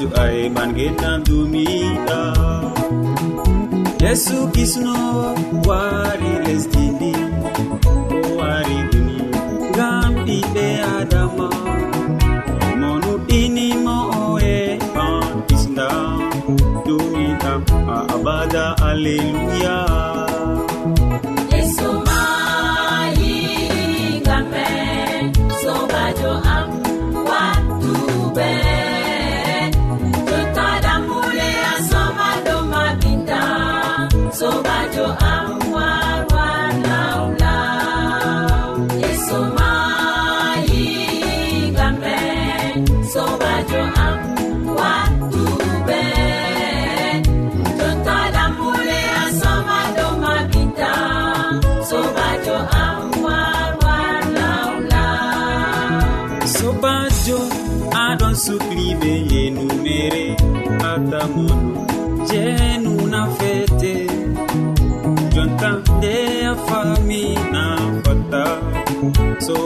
yeeso ay man gennan dumiɗa yesu kisno wari lesdini o wari duni ngam ɓiɓe adama. Monuɗinimo oe ban kisda dumiɗam a abada alleluya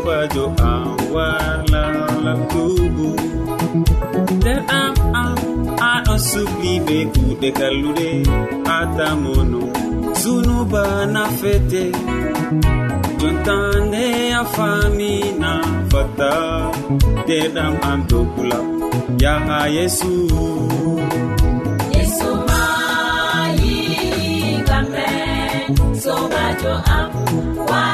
sobajo am warlalal tubu nder am am aɗon sukli be kuɗe kalluɗe atamono zunuba nafete. Jontande a famina fatta deɗam am dokula yaha yesu. Yesu mayi kamɓe sobajo am wa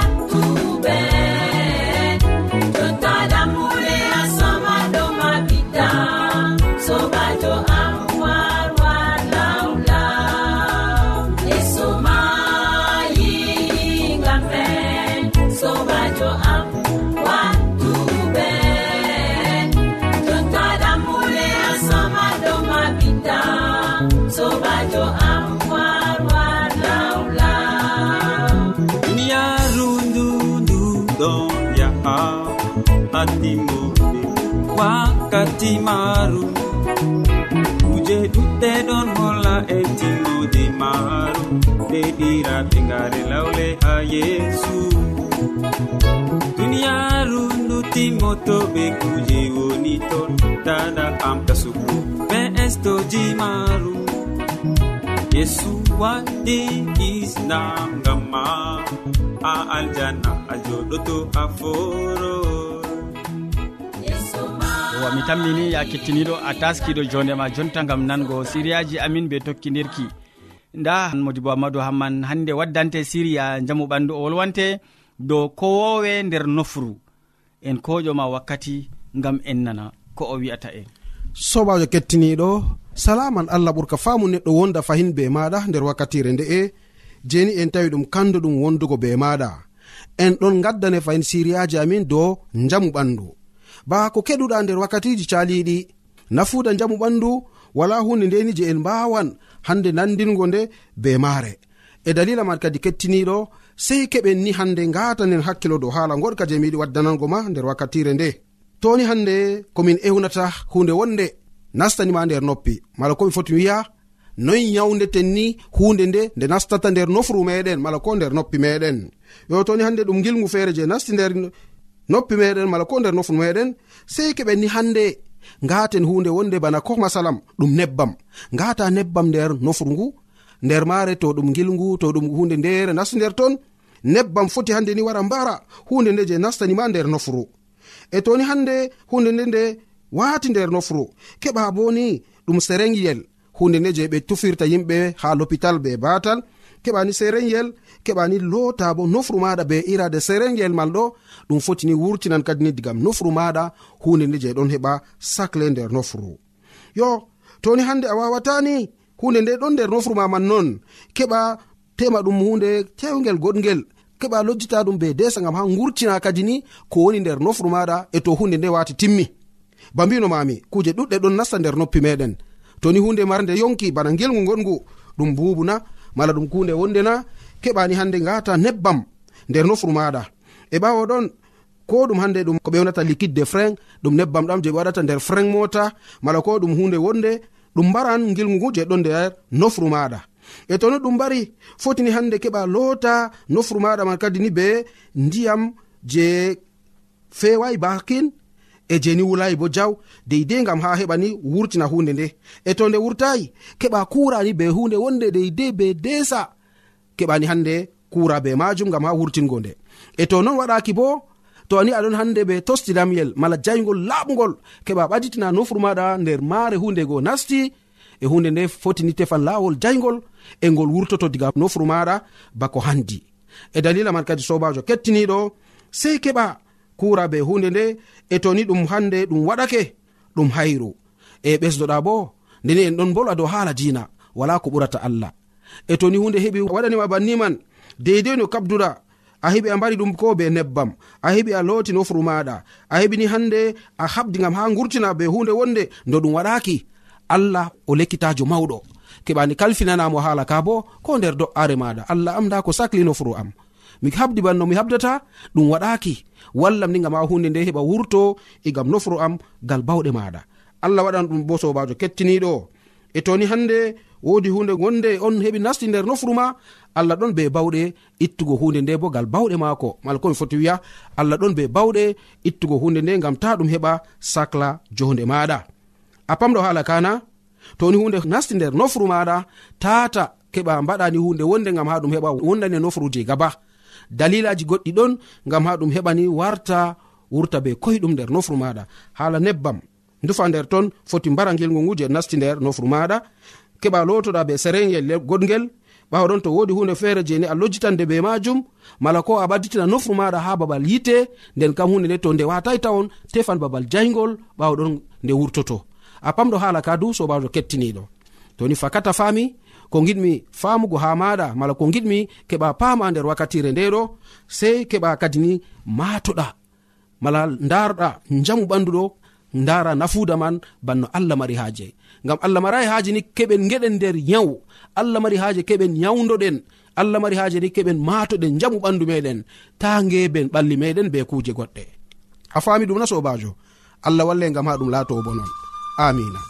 maaru kuje ɗuɗɗe ɗon holla e timmode maaru nde ɗiraɓe ngare lawle ha yeesu duniyaaru ndu timmoto ɓe kuje woni ton. Dada amta sugu ɓe estoji maaru yesu waɗi isnam ngam ma a aljanna a joɗoto a foro. yewwa mi tammini ya kettiniɗo a taskiɗo jondema jonta gam nango siriyaji amin be tokkidirki nda modi bo amadou hamman hande waddante siriya jamu ɓandu o wolwante dow kowowe nder nofru en koƴoma wakkati gam en nana ko o wi'ata en. Sobajo kettiniɗo salaman allah ɓurka faamu neɗɗo wonda fahin be maɗa nder wakkatire nde'e jeni en tawi ɗum kandu ɗum wondugo be maɗa. En ɗon gaddane fahin siriyaji amin dow njamu ɓandu. ba ko keɗuɗa nder wakkatiji caliɗi nafuda jamu ɓandu wala hunde ndeni je en mbawan hande nandingo nde be maare. E dalila man kadi kettiniɗo sei keɓen ni hande ngatanen hakkilo dow haala goɗka je miyiɗi waddanango ma nder wakkatire nde. Toni hande komin ewnata hunde wonde nastanima nder noppi. Mala komi foti wiya noyi yawdeten ni hunde nde nde nastata nder nofru meɗen mala ko nder noppi meɗen yo toni hande ɗum gilgu feere je nasti nder noppi meɗen mala ko nder nofun meɗen sei keɓen ni hande ngaten hunde wonde bana ko masalam ɗum nebbam. Ngata nebbam nder nofru ngu nder mare to ɗum gilngu to ɗum hunde ndere nasti nder ton nebbam foti hande ni wara mbara hunde nde je nastanima nder nofru e toni hande hunde nde nde wati nder nofru keɓa boni ɗum serengiyel hunde nde je ɓe tufirta yimɓe ha lopital be batal keɓani serengel keɓani loota bo nofru maɗa be irade serengel mal ɗo. Ɗum fotini wurtinan kadini digam nofru maɗa hunde nde je ɗon heɓa sacle nder nofru. Yo toni hande a wawatani hunde nde ɗon nder nofru ma man non keɓa tema ɗum hunde tewgel goɗgel keɓa lojjita ɗum be desa gam ha gurtina kadi ni ko woni nder nofru maɗa e to hunde nde wati timmi. Ba mbino mami kuje ɗuɗɗe ɗon nasta nder noppi meɗen. Toni hunde marde yonki bana gelgu gongu ɗum bubuna mala ɗum kunde wonde na keɓani hande ngata nebbam nder nofru maɗa. E ɓawo ɗon ko ɗum hande ɗum ko ɓewnata liquide de frein ɗum nebbam ɗam je ɓe waɗata nder frein mota mala ko ɗum hunde wonde ɗum mbaran gilgu ngu je ɗon nder nofru maɗa. E toni ɗum mbari fotini hande keɓa loota nofru maɗa man kadi ni be ndiyam je fewai bakin e jeni wulayi bo jaw deydey gam ha heɓani wurtina hunde nde. E to nde wurtayi keɓa kurani be hunde wonde deydey be desa keɓani hande kura be majum gam ha wurtingo nde. E to non waɗaki bo to ani aɗon hande ɓe tosti lamyel mala jaygol laɓgol keɓa ɓaditina nofuru maɗa nder maare hunde go nasti e hunde nde fotini tefan lawol jaygol e ngol wurtoto diga nofuru maɗa bako handi. E dalila man kadi sobajo kettiniɗo sei keɓa kura be hunde nde e toni ɗum hande ɗum waɗake ɗum hayru. E ɓesdoɗa bo ndeni en ɗon bolwa dow haala dina wala ko ɓurata allah. E toni hunde heɓi waɗanima banniman deidei no kabduɗa a heɓi a mbari ɗum ko be nebbam a heɓi a looti nofru maɗa a heɓini hande a habdi gam ha gurtina be hunde wonde do ɗum waɗaki allah o lekkitajo mawɗo keɓani kalfinanamo haala ka bo ko nder do'are maɗa allah am da ko sakli nofru am. Mi habdi banno mi habdata ɗum waɗaki wallam ni gam ha hunde nde heɓa wurto egam gam nofro am gal bawɗe maɗa allah waɗan ɗum bo sobajo kettiniɗo. E toni hande wodi hunde wonde on heɓi nasti nder nofru ma allah ɗon be bawɗe ittugo hunde nde bo gal bawɗe maako. Mala komi foti wiya allah ɗon be bawɗe ittugo hunde nde gam ta ɗum heɓa sacla jonde maɗa a pamɗo haala kana toni hunde nasti nder nofru maɗa tata keɓa mbaɗani hunde wonde gam ha ɗum heɓa wondani nofru je gaba. dalilaji goɗɗi ɗon gam ha ɗum heɓani warta wurta be koyɗum nder nofru maɗa. Hala nebbam dufa nder ton foti mbara gilgu ngu je nasti nder nofru maɗa. Keɓa lotoɗa be sereyel goɗgel. Ɓawa ɗon to wodi hunde feere je ni a lojjitande be majum. Mala ko a ɓadditina nofru maɗa ha babal yite. Nden kam hunde nde to nde watai tawon tefan babal jaygol ɓawa ɗon nde wurtoto. A pamɗo hala ka du sobajo kettiniɗo. Toni fakata fami ko giɗmi famugo ha maɗa mala ko giɗmi keɓa pama nder wakkatire ndeɗo sei keɓa kadi ni matoɗa mala darɗa jamu ɓanduɗo dara nafuda man banno allah mari haaje. Ngam allah marayi haaje ni keɓen geɗen nder yawu allah mari haaje keɓen yawdoɗen allah mari haaje ni keɓen matoɗen jamu ɓandu meɗen ta ngeben ɓalli meɗen be kuje goɗɗe. A fami ɗum na sobajo allah walle ngam ha ɗum laato bo non. Amina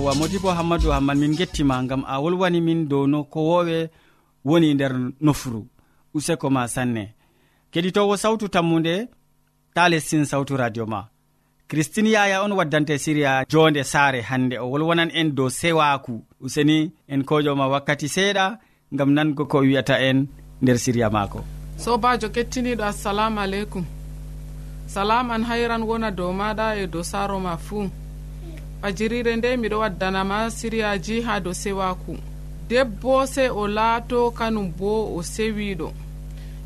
sowa modibo hammadou hamman min gettima gam a wolwani min dow no ko wowe woni nder nofru useko ma sanne. Keɗitowo sawtu tammude ta lestin sawtu radio ma. Christine yaya on waddante siriya jonde saare hande o wolwonan en dow sewaku useni en kojoma wakkati seeɗa gam nango ko wiyata en nder siriya maako. Sobajo kettiniɗo assalamu aleykum. Salam an hayran wona dow maɗa e dow saaro ma fuu. fajirire nde miɗo waddanama siriyaji ha dow sewaku. Debbo se o laato kanum bo o sewiɗo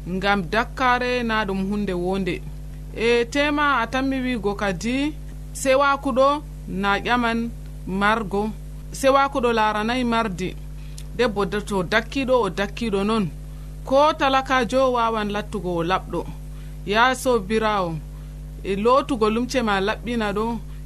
ngam dakkare na ɗum hunde wonde. E tema a tammi wigo kadi sewakuɗo na ƴaman margo. Sewakuɗo laranayi mardi. Debbo to dakkiɗo o dakkiɗo noon ko talakajo wawan lattugo o laɓɗo. Ya sobirawo e lotugo lumce ma laɓɓina ɗo.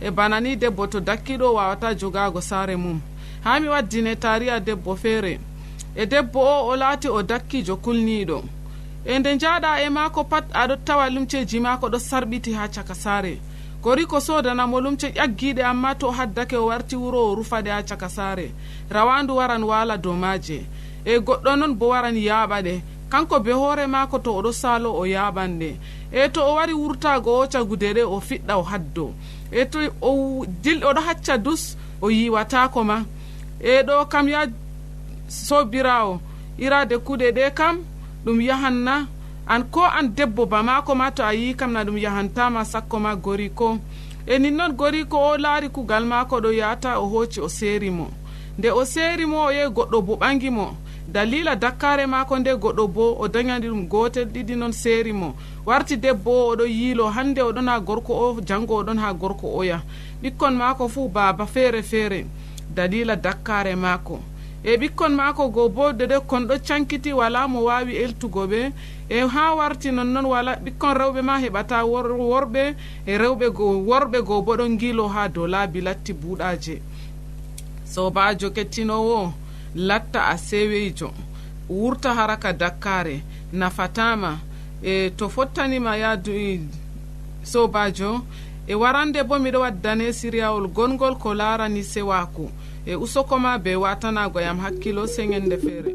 e bana ni debbo to dakkiɗo wawata jogago saare mum. Ha mi waddine tariya debbo feere e debbo o o laati o dakkijo kulniɗo e nde jaɗa e maako pat aɗo tawa lumceji maako ɗo sarɓiti ha caka saare. Kori ko sodanamo lumce ƴaggiɗe amma to haddake o warti wuro o rufaɗe ha caka saare. Rawandu waran wala dow maaje. E goɗɗo noon bo waran yaaɓa ɗe kanko be hoore maako to oɗo saalo o yaaɓanɗe e to o wari wurtago o cagude ɗe o fiɗɗa o haddo. e to o dil oɗo hacca dus o yiwatako ma. E ɗo kam ya sobirawo irade kuɗe ɗe kam ɗum yahanna. An ko an debbo bamako ma to a yi kam na ɗum yahantama sakko ma gori ko. E nin noon gori ko o laari kugal mako ɗo yata o hooci o seeri mo. Nde o seeri mo o yehi goɗɗo bo ɓangi mo. dalila dakkare mako nde goɗɗo bo o dañani ɗum gotel ɗiɗi noon seeri mo. Warti debbo o oɗo yiilo hande oɗon ha gorko o janngo oɗon ha gorko oya ɓikkon mako fuu baaba feere feere. Dalila dakkare mako e ɓikkon mako go bo dede kon ɗo cankiti wala mo wawi eltugo ɓe. E ha warti nonnoon wala ɓikkon rewɓe ma heɓata worɓe. E rewɓe go worɓe go bo ɗon gilo ha dow laabi latti buuɗaje sobajo kettinowo latta a seweyjo wurta haraka dakkare nafatama. E to fottanima yaadu e, sobajo e warande bo miɗo waddane siriyawol gongol ko larani sewaku. E usokoma be watanago yam hakkilo seŋende feere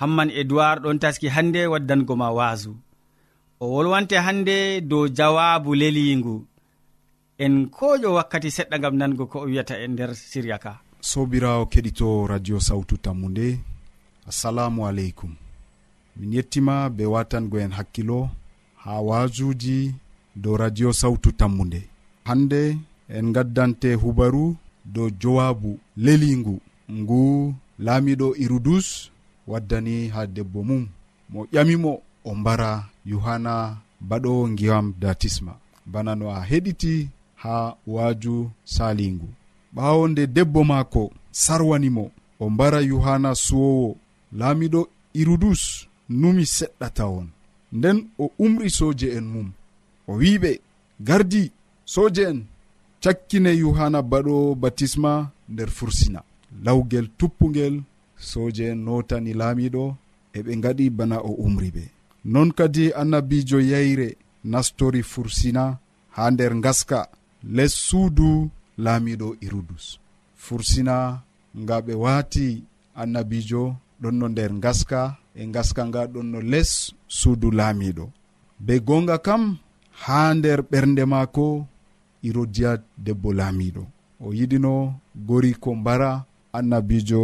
hamman edoird ɗon taski hannde waddango ma waasu. O wolwante hannde dow jawabu leliingu en koƴo wakkati seɗɗa gam nango ko o wiyata e nder siriya ka. Sobirawo keɗito radio sawtu tammu nde assalamu aleykum. Min yettima be watangoen hakkilo ha waajuji dow radio sawtu tammu nde hande en gaddante hubaru dow jowabu leliingu ngu laamiɗo irudus waddani ha debbo mum. Mo ƴamimo o mbara yohanna baɗowo ngiyam datisma bana no a heɗiti ha waaju salingu. Ɓawo nde debbo maako sarwanimo o mbara yohanna suwowo. Laamiɗo irudus numi seɗɗata on. Nden o umri soje en mum. O wiɓe gardi soje en. Cakkine yohanna baɗo batisma nder fursina. Lawgel tuppugel soje en notani laamiɗo eɓe gaɗi bana o umri ɓe non kadi annabijo yeyre nastori fursina ha nder gaska les suudu laamiɗo irudus e fursina nga ɓe waati annabijo ɗon no nder gaska e gaska nga ɗon no les suudu laamiɗo be gonga kam ha nder ɓernde maako irodiya debbo laamiɗo o yiɗino gori ko mbara annabijo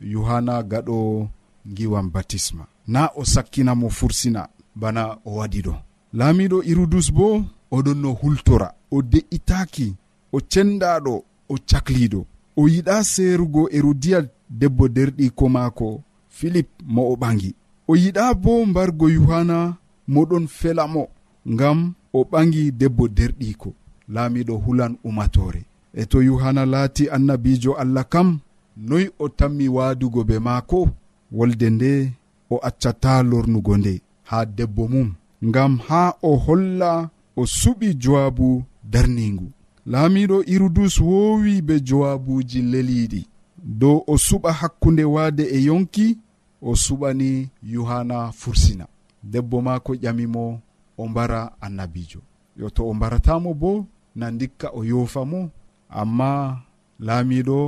yohanna gaɗo giwan batisma. Na o sakkina mo fursina bana o waɗi ɗo. Laamiɗo irudus bo oɗon no hultora. O de'itaki o cendaɗo o cakliɗo o yiɗa seerugo erudiyal debbo derɗiko maako filip mo o ɓangi. O yiɗa bo mbargo yohanna moɗon fela mo ngam o ɓangi debbo derɗiko laamiɗo hulan umatore e to yohanna laati annabijo allah kam noy o tammi waadugo be maako wolde nde o accata lornugo nde haa debbo mum. Ngam haa o holla o suɓi jowaabu darningu laamiɗo irudus woowi be jowabuuji leliiɗi. Dow o suɓa hakkunde waade e yonki o suɓani yohanna fursina. Debbo maako ƴamimo o mbara annabijo yo to o mbaratamo bo na ndikka o yoofa mo amma laamiɗo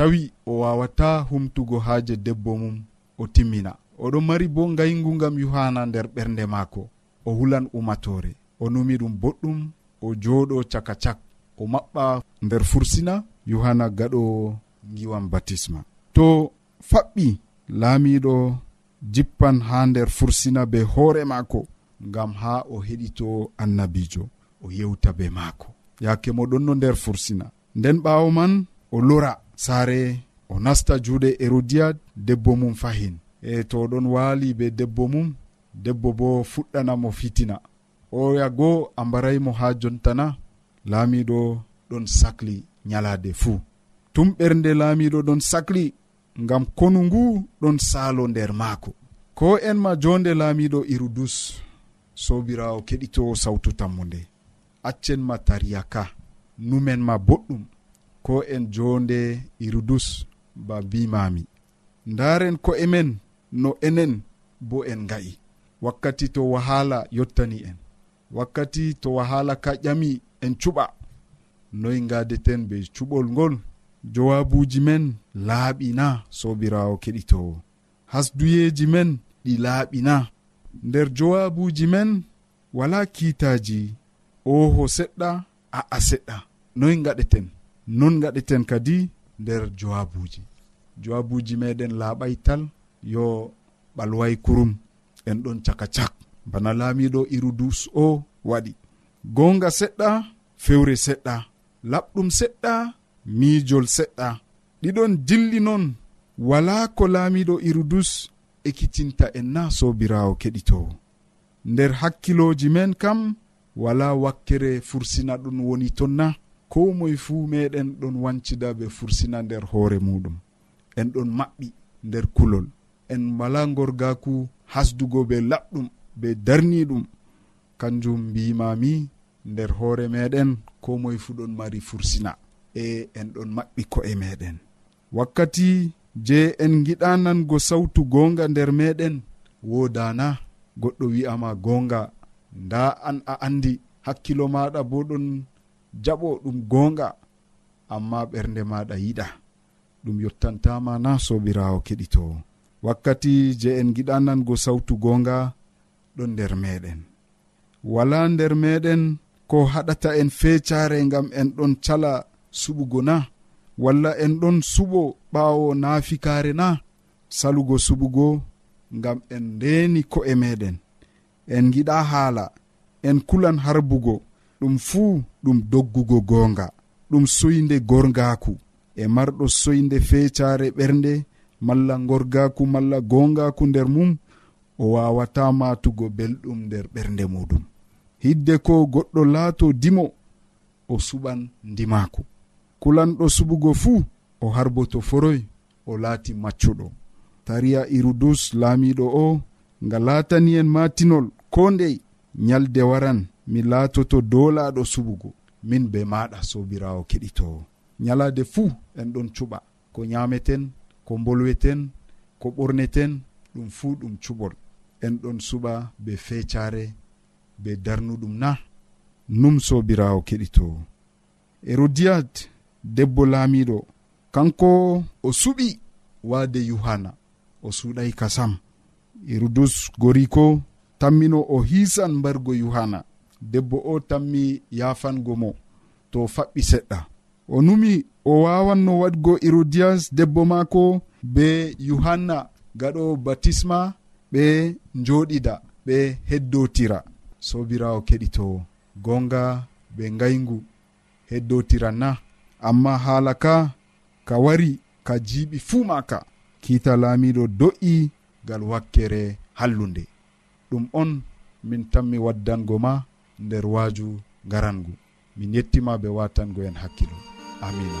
tawi o wawata humtugo haaje debbo mum o timmina. Oɗon mari bo ngayngu ngam yuhana nder ɓernde maako. O hulan umatore o numi ɗum boɗɗum o jooɗo caka cak o maɓɓa nder fursina yohana gaɗo giwan batisma. To faɓɓi laamiɗo jippan ha nder fursina be hoore maako ngam ha o heɗito annabijo o yewta be maako. Yaake mo ɗon no nder fursina. Nden ɓaawo man o lora. saare o nasta juuɗe e hérodiad debbo mum fahin. E to ɗon waali be debbo mum debbo bo fuɗɗanamo fitina. Oya goo a mbaraymo ha jontana laamiɗo ɗon sahli nyalaade fuu. Tum ɓernde laamiɗo ɗon sahli ngam konu ngu ɗon saalo nder maako. Ko en ma jonde laamiɗo irudus sobirawo keɗitowo sawtu tammu nde accen ma tariya ka numen ma boɗɗum. ko en jonde irudus ba mbimami. Ndaren ko emen no enen bo en nga'i. Wakkati to wahala yottani en. Wakkati to wahala ka ƴami en cuɓa. Noy gadeten be cuɓol ngol jowabuji men laaɓina sobirawo keɗitowo. Hasduyeji men ɗi laaɓina nder jowabuji men wala kiitaji oho seɗɗa a'a seɗɗa. Noy gaɗeten non gaɗeten kadi nder jowabuji. Jowabuji meɗen laaɓay tal yo ɓalway kurum en ɗon caka cak. Bana laamiɗo irudus o waɗi. Gonga seɗɗa fewre seɗɗa. Laɓɗum seɗɗa miijol seɗɗa. Ɗiɗon dilli noon wala ko laamiɗo irudus ekkitinta en na sobirawo keɗitowo nder hakkiloji men kam wala wakkere fursina ɗum woni ton na ko moye fuu meɗen ɗon wancida ɓe fursina nder hoore muɗum. En ɗon maɓɓi nder kulol. En mala gorgaku hasdugo be laɓɗum be darniɗum. Kanjum mbimami nder hoore meɗen ko moye fuu ɗon mari fursina. E en ɗon maɓɓi ko'e meɗen. Wakkati je en giɗanango sawtu gonga nder meɗen wodana goɗɗo wi'ama gonga. Nda an a andi hakkilo maɗa bo ɗon jaɓo ɗum gonga amma ɓernde maɗa yiɗa. Ɗum yottantama na sobirawo keɗitowo wakkati je en giɗanango sawtu gonga ɗon nder meɗen wala nder meɗen ko haɗata en fecare gam en ɗon cala suɓugo na walla en ɗon suɓo ɓawo naafikare na salugo suɓugo gam en ndeni ko'e meɗen en giɗa haala en kulan harbugo. ɗum fuu ɗum doggugo goonga. Ɗum soyde gorgaku e marɗo soyde fecare ɓernde malla gorgaku malla gongaku nder mum o wawata matugo belɗum nder ɓernde muɗum. Hidde ko goɗɗo laato dimo o suɓan ndimaku kulanɗo suɓugo fuu o harboto foroy o laati maccuɗo. Tariya irudus laamiɗo o nga laatani en matinol ko ndey nyalde waran. mi laatoto dolaɗo suɓugo min be maɗa sobirawo keɗitowo ñalade fuu en ɗon cuɓa. Ko ñameten ko bolweten ko ɓorneten ɗum fuu ɗum cuɓol. En ɗon suɓa be fecare be darnuɗum na num sobirawo keɗitowo herodiyat debbo laamiɗo kanko o suɓi waade yohanna o suɗay kasam sam. Goriko tammino o hiisan mbargo yohanna debbo o tammi yafango mo to faɓɓi seɗɗa. O numi o wawanno waɗgo hérodias debbo maako be yohanna gaɗo batisma ɓe joɗida ɓe heddotira sobirawo keɗitowo gonga be ngayngu heddotira na amma haala ka ka wari ka jiiɓi fuu maka kiita laamiɗo do'i gal wakkere hallunde. Ɗum on min tanmi waddango ma nder waaju garangu min yettima ɓe watango en hakkilo. Amina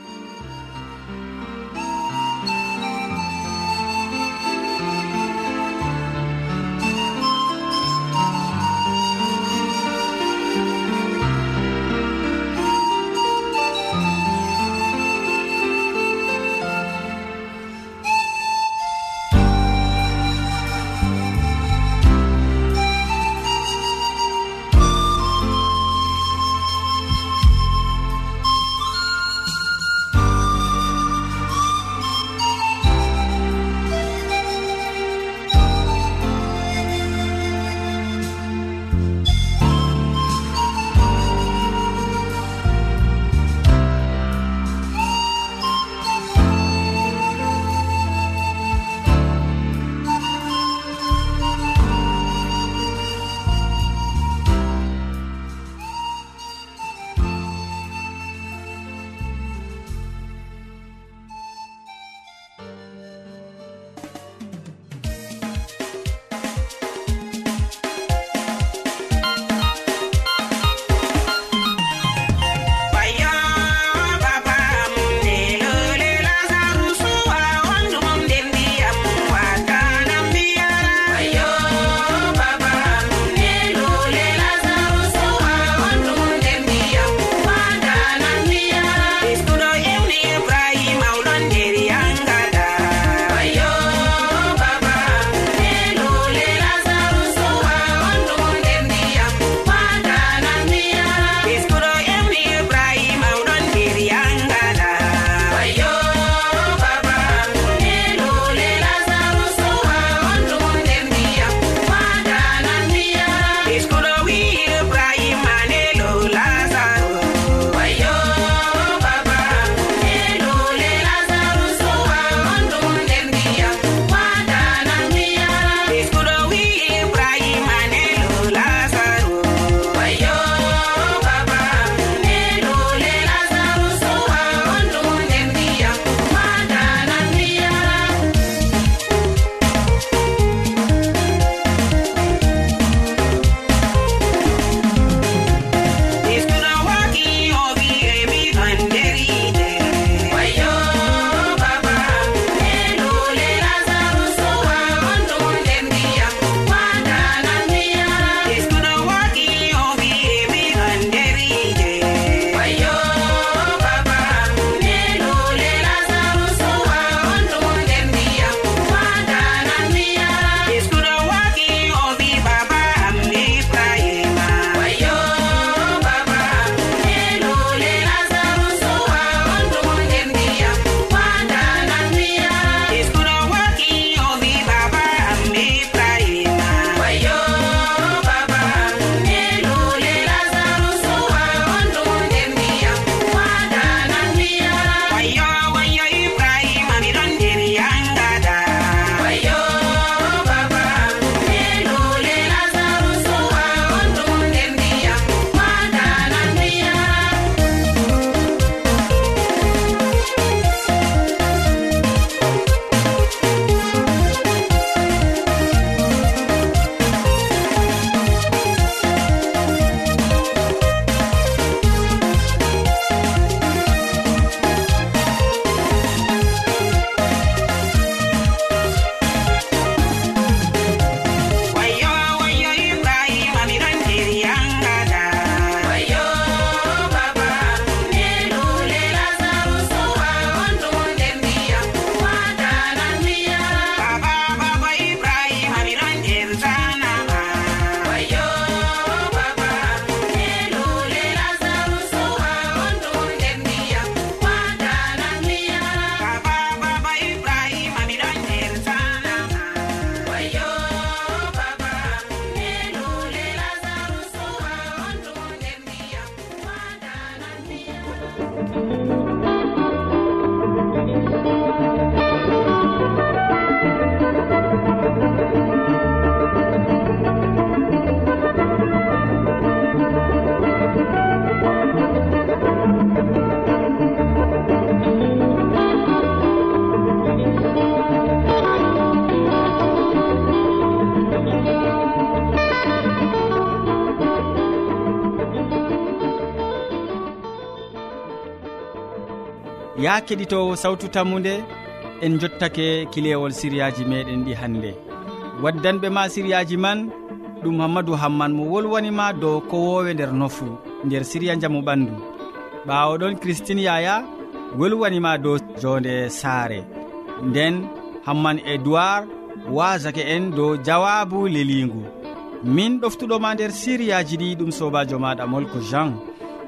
ya keɗitowo sawtu tammude en jottake kilewol siriyaji meɗen ɗi hannde waddanɓe ma siriyaji man ɗum hammadou hamman mo wolwanima dow kowowe nder nofu nder siriya jaamu ɓandu. Ɓawoɗon christine yaya wolwanima dow jonde saare. Nden hamman edoird wasake en dow jawabu leligu min ɗoftuɗoma nder siriyaji ɗi ɗum sobajo maɗa molko jean.